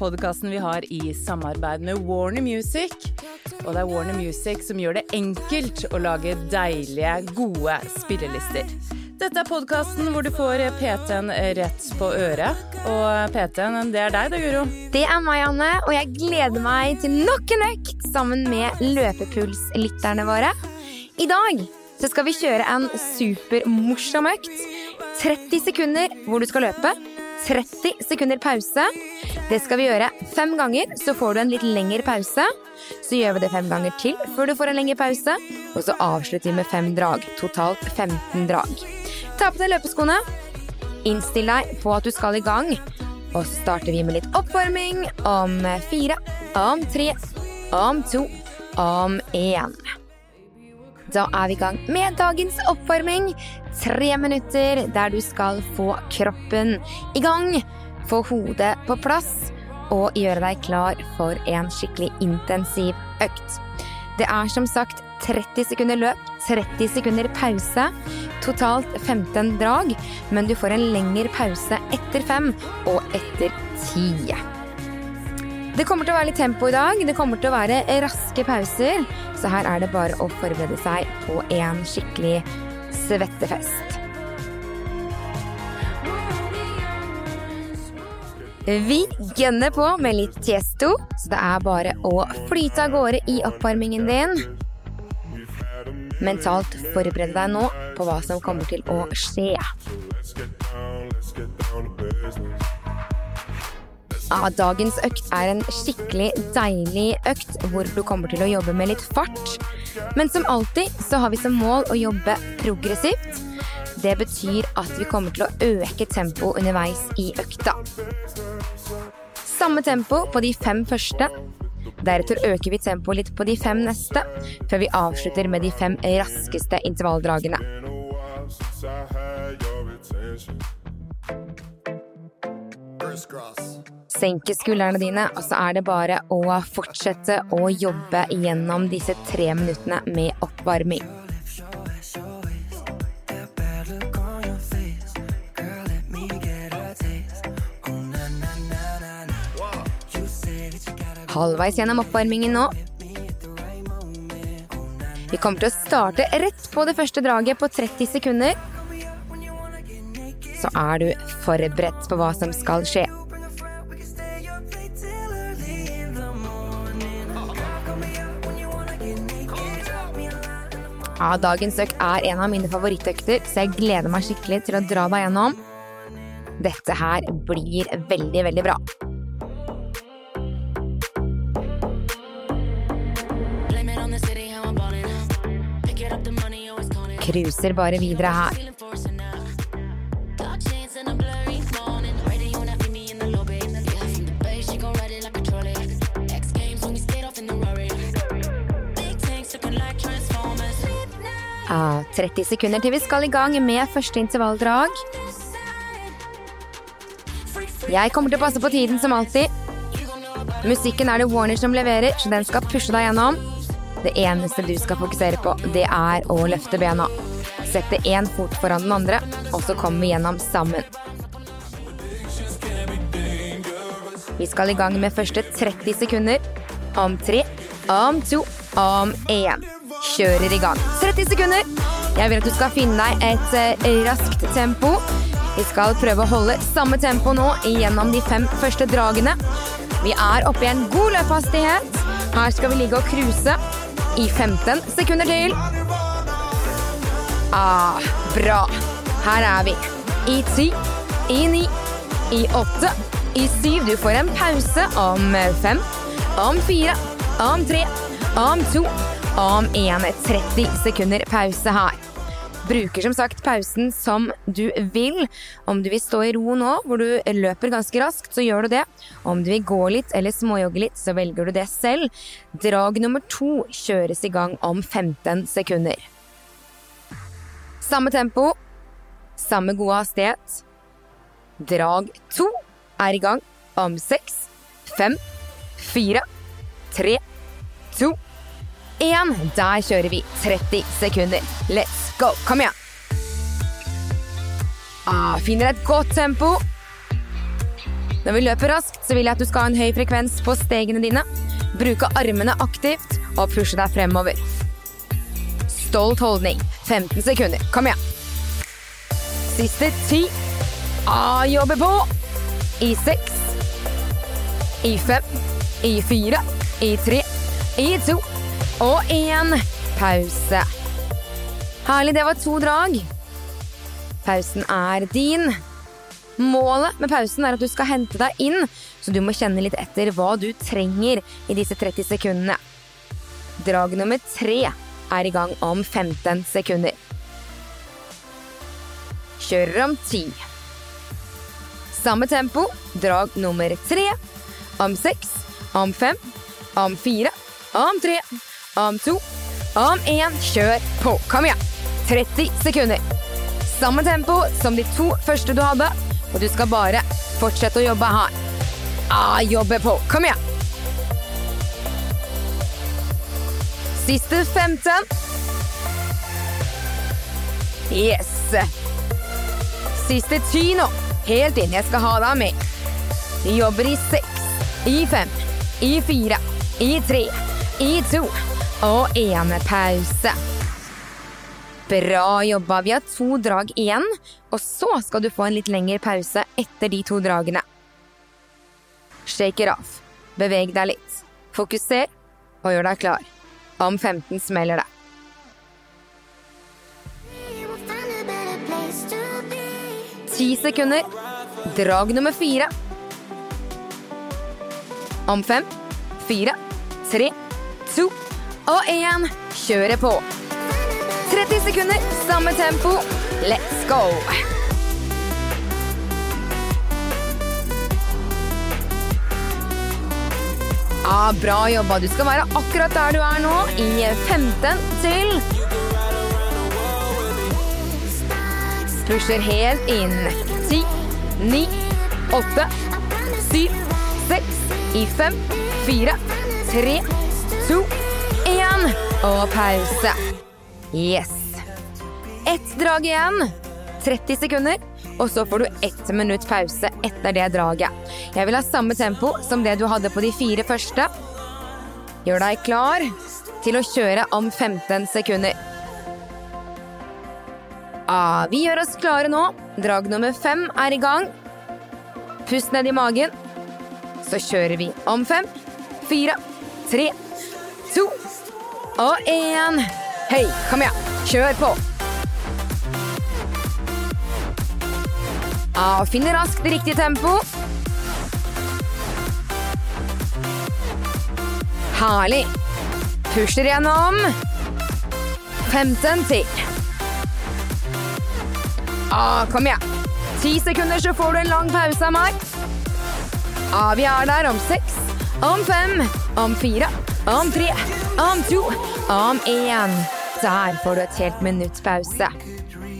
podkasten vi har i samarbeid med Warner Music. Og det er Warner Music som gjør det enkelt å lage deilige, gode spillelister. Dette er podkasten hvor du får PT-en rett på øret. Og PT-en, det er deg da, Guro. Det er meg, Anne, og jeg gleder meg til nok en økt sammen med løpepulslytterne våre. I dag så skal vi kjøre en supermorsom økt. 30 sekunder hvor du skal løpe. 30 sekunder pause. Det skal vi gjøre fem ganger, så får du en litt lengre pause. Så gjør vi det fem ganger til før du får en lengre pause. Og så avslutter vi med fem drag. Totalt 15 drag. Ta på deg løpeskoene. Innstill deg på at du skal i gang. Og så starter vi med litt oppvarming om fire, om tre, om to, om én. Da er vi i gang med dagens oppvarming. Tre minutter der du skal få kroppen i gang, få hodet på plass og gjøre deg klar for en skikkelig intensiv økt. Det er som sagt 30 sekunder løp, 30 sekunder pause. Totalt 15 drag, men du får en lengre pause etter fem og etter ti. Det kommer til å være litt tempo i dag. Det kommer til å være raske pauser. Så her er det bare å forberede seg på en skikkelig svettefest. Vi gønner på med litt tiesto, så det er bare å flyte av gårde i oppvarmingen din. Mentalt forberede deg nå på hva som kommer til å skje. Ja, dagens økt er en skikkelig deilig økt hvor du kommer til å jobbe med litt fart. Men som alltid så har vi som mål å jobbe progressivt. Det betyr at vi kommer til å øke tempoet underveis i økta. Samme tempo på de fem første. Deretter øker vi tempoet litt på de fem neste, før vi avslutter med de fem raskeste intervalldragene. Senke skuldrene dine, og så er det bare å fortsette å jobbe gjennom disse tre minuttene med oppvarming. Halvveis gjennom oppvarmingen nå. Vi kommer til å starte rett på det første draget på 30 sekunder. Så er du forberedt på hva som skal skje. Ja, dagens økt er en av mine favorittøkter, så jeg gleder meg skikkelig til å dra deg gjennom. Dette her blir veldig, veldig bra. Cruiser bare videre her. Ah, 30 sekunder til vi skal i gang med første intervalldrag. Jeg kommer til å passe på tiden som alltid. Musikken er det Warner som leverer, så den skal pushe deg gjennom. Det eneste du skal fokusere på, det er å løfte bena. Sette én fot foran den andre, og så kommer vi gjennom sammen. Vi skal i gang med første 30 sekunder. Om tre, om to, om én. Kjører i gang. 30 sekunder. Jeg vil at du skal finne deg et eh, raskt tempo. Vi skal prøve å holde samme tempo nå gjennom de fem første dragene. Vi er oppe i en god løpehastighet. Her skal vi ligge og cruise i 15 sekunder til. Ah, bra. Her er vi. I 10, i 9, i 8, i 7. Du får en pause om 5, om 4, om 3, om 2, om en 30 sekunder pause her. Bruker som sagt pausen som du vil. Om du vil stå i ro nå, hvor du løper ganske raskt, så gjør du det. Om du vil gå litt eller småjogge litt, så velger du det selv. Drag nummer to kjøres i gang om 15 sekunder. Samme tempo, samme gode hastighet. Drag to er i gang om seks, fem, fire, tre, to, én. Der kjører vi 30 sekunder. Let's go! Kom igjen! Ah, finner et godt tempo. Når vi løper raskt, så vil jeg at du skal ha en høy frekvens på stegene dine. Bruke armene aktivt og pushe deg fremover. Stolt holdning. 15 sekunder. Kom igjen. Siste ti. Ah, jobber på. I seks. I fem. I fire. I tre. I to. Og én. Pause. Herlig, det var to drag. Pausen er din. Målet med pausen er at du skal hente deg inn, så du må kjenne litt etter hva du trenger i disse 30 sekundene. Drag nummer tre er i gang om 15 sekunder. Kjører om 10. Samme tempo. Drag nummer tre. Om seks, Om fem, Om fire, Om 3. Om to. Om én, Kjør på. Kom igjen. 30 sekunder. Samme tempo som de to første du hadde. Og du skal bare fortsette å jobbe her. Ah, jobbe på. Kom igjen! Siste 15. Yes. Siste 10 nå. Helt inn. Jeg skal ha deg med. Vi jobber i seks, i fem, i fire, i tre, i to og enepause. pause. Bra jobba. Vi har to drag igjen, og så skal du få en litt lengre pause etter de to dragene. Shake it off. Beveg deg litt. Fokuser og gjør deg klar. Om 15 smeller det. Ti sekunder. Drag nummer fire. Om fem, fire, tre, to og én. Kjøre på. 30 sekunder, samme tempo. Let's go! Ja, bra jobba. Du skal være akkurat der du er nå, i 15 til. Pusher helt inn. 10, 9, 8, 7, 6, i 5, 4, 3, 2, 1. Og pause. Yes. Ett drag igjen. 30 sekunder. Og så får du ett minutt pause etter det draget. Jeg vil ha samme tempo som det du hadde på de fire første. Gjør deg klar til å kjøre om 15 sekunder. Ah, vi gjør oss klare nå. Drag nummer fem er i gang. Pust ned i magen. Så kjører vi om fem, fire, tre, to og én. Hei, kom igjen. Kjør på. Ah, finner raskt riktig tempo. Herlig. Pusher gjennom. 15 til. Ah, kom igjen. Ti sekunder, så får du en lang pause av meg. Ah, vi er der om seks, om fem, om fire, om tre, om to, om én. Der får du et helt minutts pause.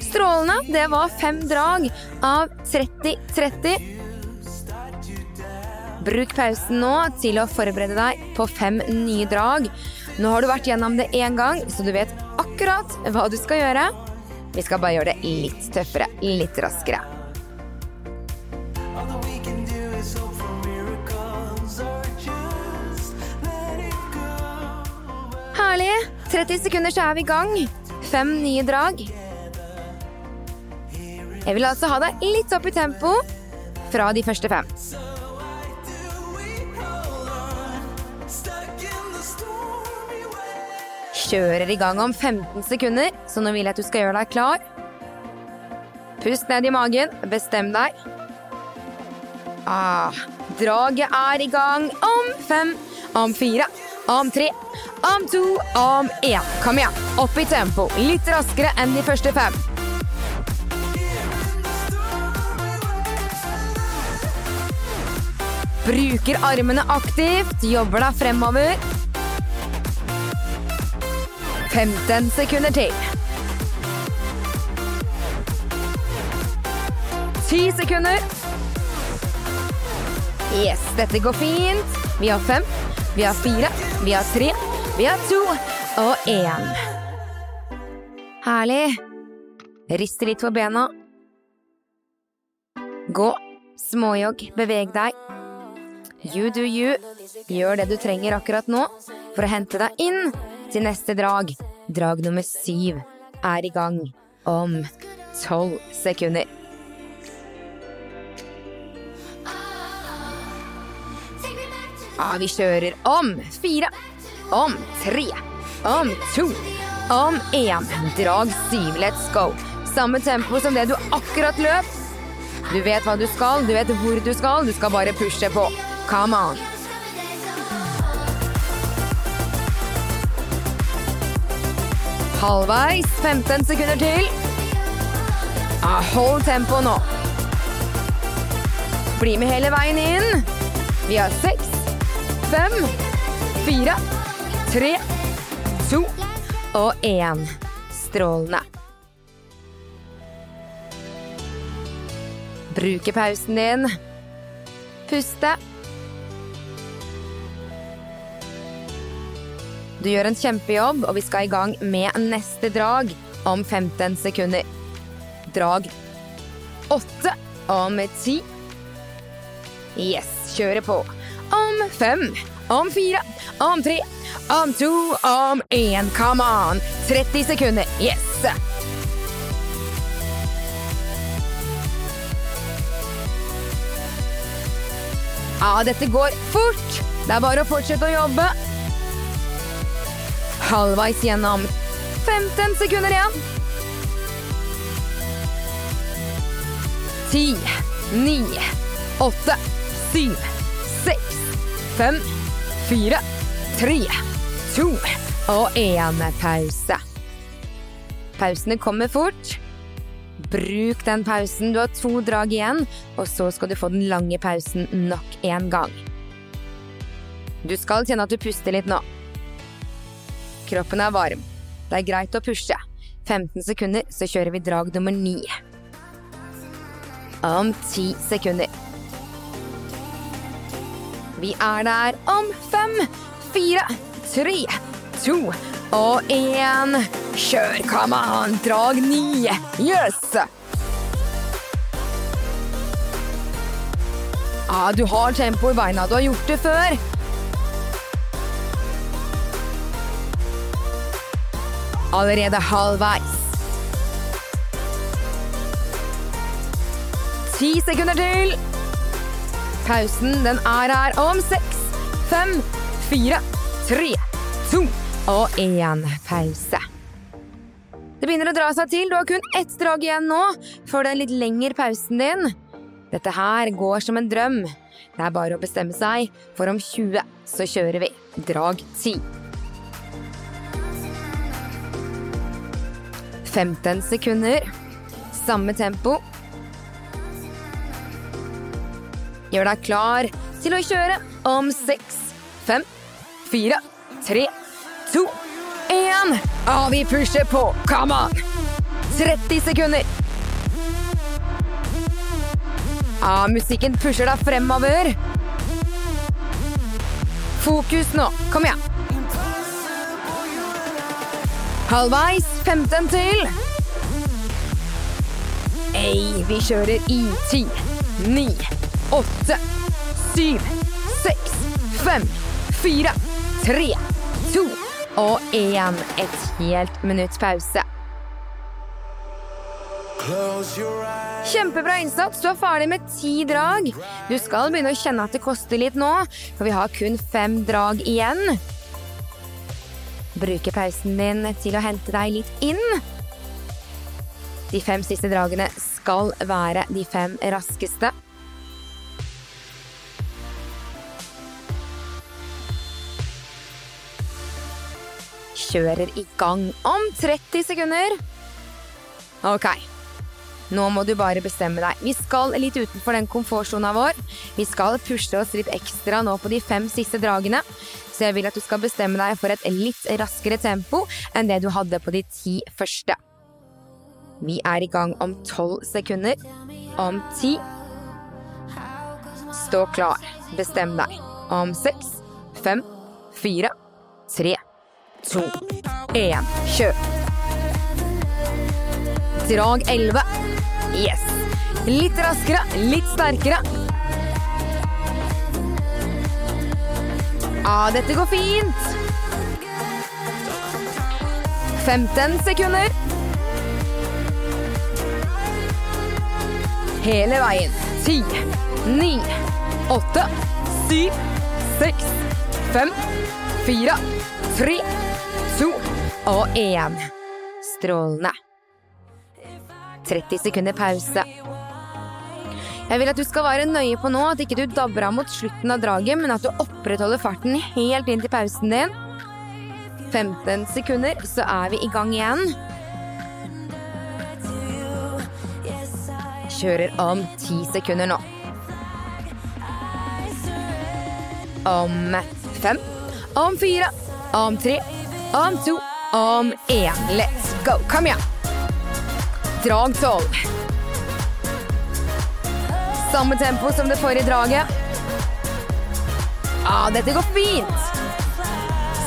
Strålende. Det var fem drag av 30-30. Bruk pausen nå til å forberede deg på fem nye drag. Nå har du vært gjennom det én gang, så du vet akkurat hva du skal gjøre. Vi skal bare gjøre det litt tøffere, litt raskere. Herlig. 30 sekunder, så er vi i gang. Fem nye drag. Jeg vil altså ha deg litt opp i tempo fra de første fem. Kjører i gang om 15 sekunder, så nå vil jeg at du skal gjøre deg klar. Pust ned i magen, bestem deg. Ah, draget er i gang om fem, om fire, om tre, om to, om én. Kom igjen, opp i tempo. Litt raskere enn de første fem. Bruker armene aktivt, jobber deg fremover. 15 sekunder til. 10 sekunder. Yes, dette går fint. Vi har fem, vi har fire, vi har tre, vi har to og én. Herlig. Rist litt på bena. Gå, småjogg, beveg deg. You do you. Gjør det du trenger akkurat nå for å hente deg inn til neste drag. Drag nummer syv er i gang om tolv sekunder. Ja, vi kjører om fire, om tre, om to, om én. Drag syv, let's go. Samme tempo som det du akkurat løp. Du vet hva du skal, du vet hvor du skal, du skal bare pushe på. Come on. Halvveis, 15 sekunder til. Ja, hold tempoet nå. Bli med hele veien inn. Vi har seks, fem, fire, tre, to og én. Strålende. Bruke pausen din. Puste. Du gjør en kjempejobb, og vi skal i gang med neste drag om 15 sekunder. Drag åtte om ti. Yes, kjøre på. Om fem, om fire, om tre, om to, om én. Come on! 30 sekunder. Yes! Ja, dette går fort. Det er bare å fortsette å jobbe. Halvveis gjennom. 15 sekunder igjen. 10, 9, 8, 7, 6, 5, 4, 3, 2 og én pause. Pausene kommer fort. Bruk den pausen. Du har to drag igjen, og så skal du få den lange pausen nok en gang. Du skal kjenne at du puster litt nå. Kroppen er varm. Det er greit å pushe. 15 sekunder, så kjører vi drag nummer 9. Om 10 sekunder. Vi er der om 5, 4, 3, 2 og én. Kjør, come on! Drag ni. Yes! Ah, du har tempo i beina. Du har gjort det før. Allerede halvveis. Ti sekunder til. Pausen den er her om seks, fem, fire, tre, to og én pause. Det begynner å dra seg til. Du har kun ett drag igjen nå før den litt lengre pausen din. Dette her går som en drøm. Det er bare å bestemme seg, for om 20 så kjører vi drag 10. 15 sekunder. Samme tempo. Gjør deg klar til å kjøre om seks, fem, fire, tre, to, én. Og vi pusher på. Come on! 30 sekunder. Ja, musikken pusher deg fremover. Fokus nå. Kom igjen. Halvveis. 15 til. Ei, vi kjører i 10, 9, 8, 7, 6, 5, 4, 3, 2 og 1. Et helt minutts pause. Kjempebra innsats. Du er ferdig med ti drag. Du skal begynne å kjenne at det koster litt nå, for vi har kun fem drag igjen. Bruke pausen din til å hente deg litt inn. De fem siste dragene skal være de fem raskeste. Kjører i gang om 30 sekunder. Ok. Nå må du bare bestemme deg. Vi skal litt utenfor den komfortsona vår. Vi skal pushe oss litt ekstra nå på de fem siste dragene. Så jeg vil at du skal bestemme deg for et litt raskere tempo enn det du hadde på de ti første. Vi er i gang om tolv sekunder. Om ti. Stå klar. Bestem deg. Om seks, fem, fire, tre, to, én. Kjør. Drag elleve. Yes. Litt raskere, litt sterkere. Ja, dette går fint. 15 sekunder. Hele veien. 10, 9, 8, 7, 6, 5, 4, 3, 2 og én. Strålende. 30 sekunder pause. Jeg vil at du skal være nøye på nå at ikke du dabber av mot slutten av draget, men at du opprettholder farten helt inn til pausen din. 15 sekunder, så er vi i gang igjen. Kjører om 10 sekunder nå. Om 5, om 4, om 3, om 2, om én. Let's go! Kom igjen! Drag 12. Samme tempo som det forrige draget. Ja, dette går fint.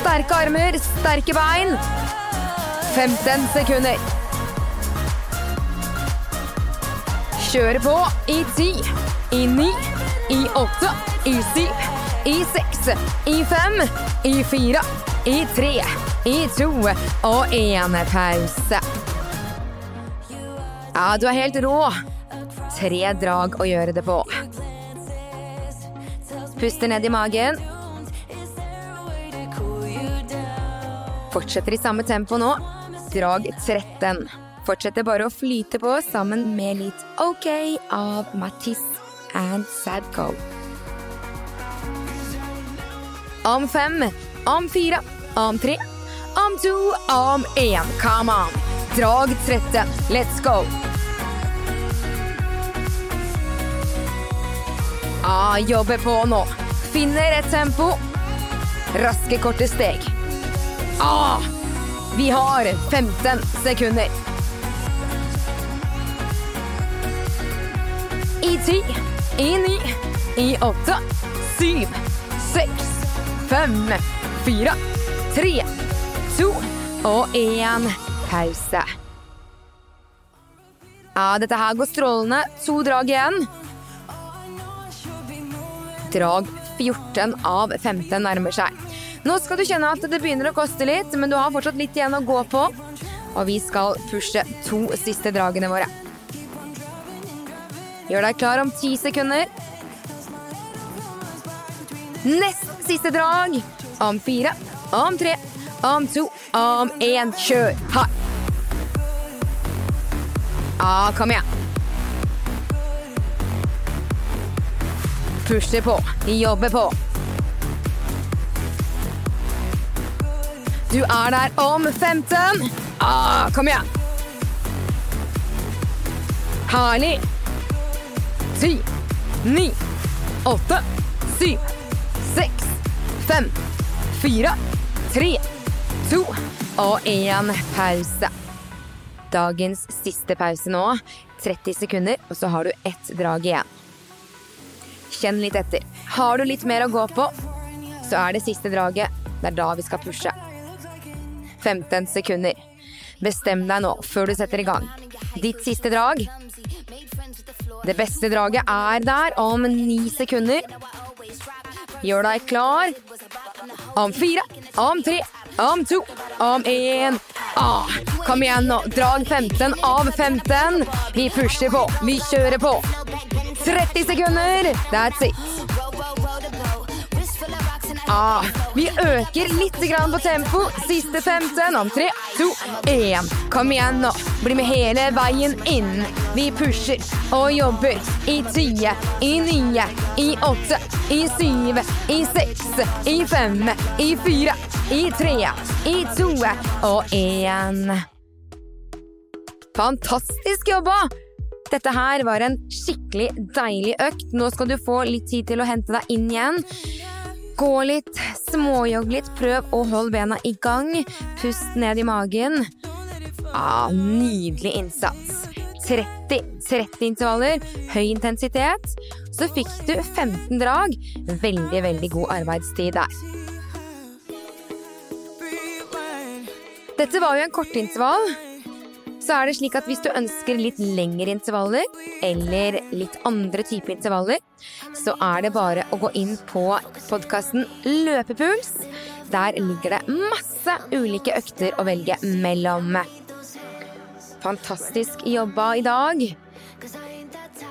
Sterke armer, sterke bein. 15 sekunder. Kjøre på i 10, i 9, i 8, i 7, i 6, i 5, i 4, i 3, i to og en pause. Ja, du er helt rå. Tre drag å gjøre det på. Puster ned i magen. Fortsetter i samme tempo nå. Drag 13. Fortsetter bare å flyte på sammen med litt OK av Matisse and Sadco. Om fem, om fire, om tre, om to, om én. Come on! Drag 13. Let's go! Ah, jobber på nå. Finner et tempo. Raske, korte steg. Ah, vi har 15 sekunder. I ti, i ni, i åtte, syv, seks, fem, fire, tre, to og én. Pause. Ja, dette her går strålende. To drag igjen. Drag 14 av 15 nærmer seg. Nå skal du kjenne at det begynner å koste litt, men du har fortsatt litt igjen å gå på. Og vi skal pushe to siste dragene våre. Gjør deg klar om ti sekunder. Nest siste drag. Om fire, om tre, om to, om én. Kjør hardt. Ja, kom igjen. Pusher på, jobber på. Du er der om 15. Ah, kom igjen. Herlig. Ti, ni, åtte, syv, seks, fem, fire, tre, to og én pause. Dagens siste pause nå. 30 sekunder, og så har du ett drag igjen. Kjenn litt etter. Har du litt mer å gå på, så er det siste draget. Det er da vi skal pushe. 15 sekunder. Bestem deg nå før du setter i gang. Ditt siste drag. Det beste draget er der om ni sekunder. Gjør deg klar. Om fire, om tre, om to, om én. Ah, kom igjen nå. Drag 15 av 15. Vi pusher på. Vi kjører på. 30 sekunder. That's it. Ah, vi øker litt på tempo. Siste 15 om 3, 2, 1. Kom igjen nå. Bli med hele veien inn. Vi pusher og jobber i 10, i 9, i 8, i 7, i 6, i 5, i 4, i 3, i 2 og 1. Fantastisk jobba! Dette her var en skikkelig deilig økt. Nå skal du få litt tid til å hente deg inn igjen. Gå litt, småjogg litt, prøv å holde bena i gang. Pust ned i magen. Ah, nydelig innsats. 30 30-intervaller, høy intensitet, så fikk du 15 drag. Veldig, veldig god arbeidstid der. Dette var jo en kortintervall. Så er det slik at hvis du ønsker litt lengre intervaller, eller litt andre typer intervaller, så er det bare å gå inn på podkasten Løpepuls. Der ligger det masse ulike økter å velge mellom. Fantastisk jobba i dag.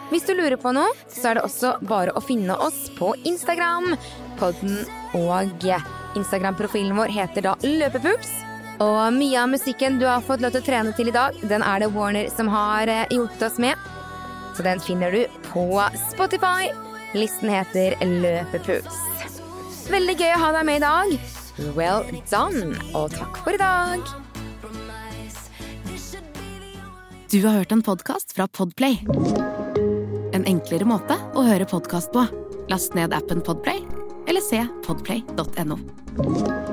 Hvis du lurer på noe, så er det også bare å finne oss på Instagram. Podden og Instagram-profilen vår heter da Løpepuls. Og mye av musikken du har fått lov til å trene til i dag, den er det Warner som har eh, hjulpet oss med. Så den finner du på Spotify. Listen heter Løpepuls. Veldig gøy å ha deg med i dag. Well done, og takk for i dag. Du har hørt en podkast fra Podplay. En enklere måte å høre podkast på. Last ned appen Podplay, eller se podplay.no.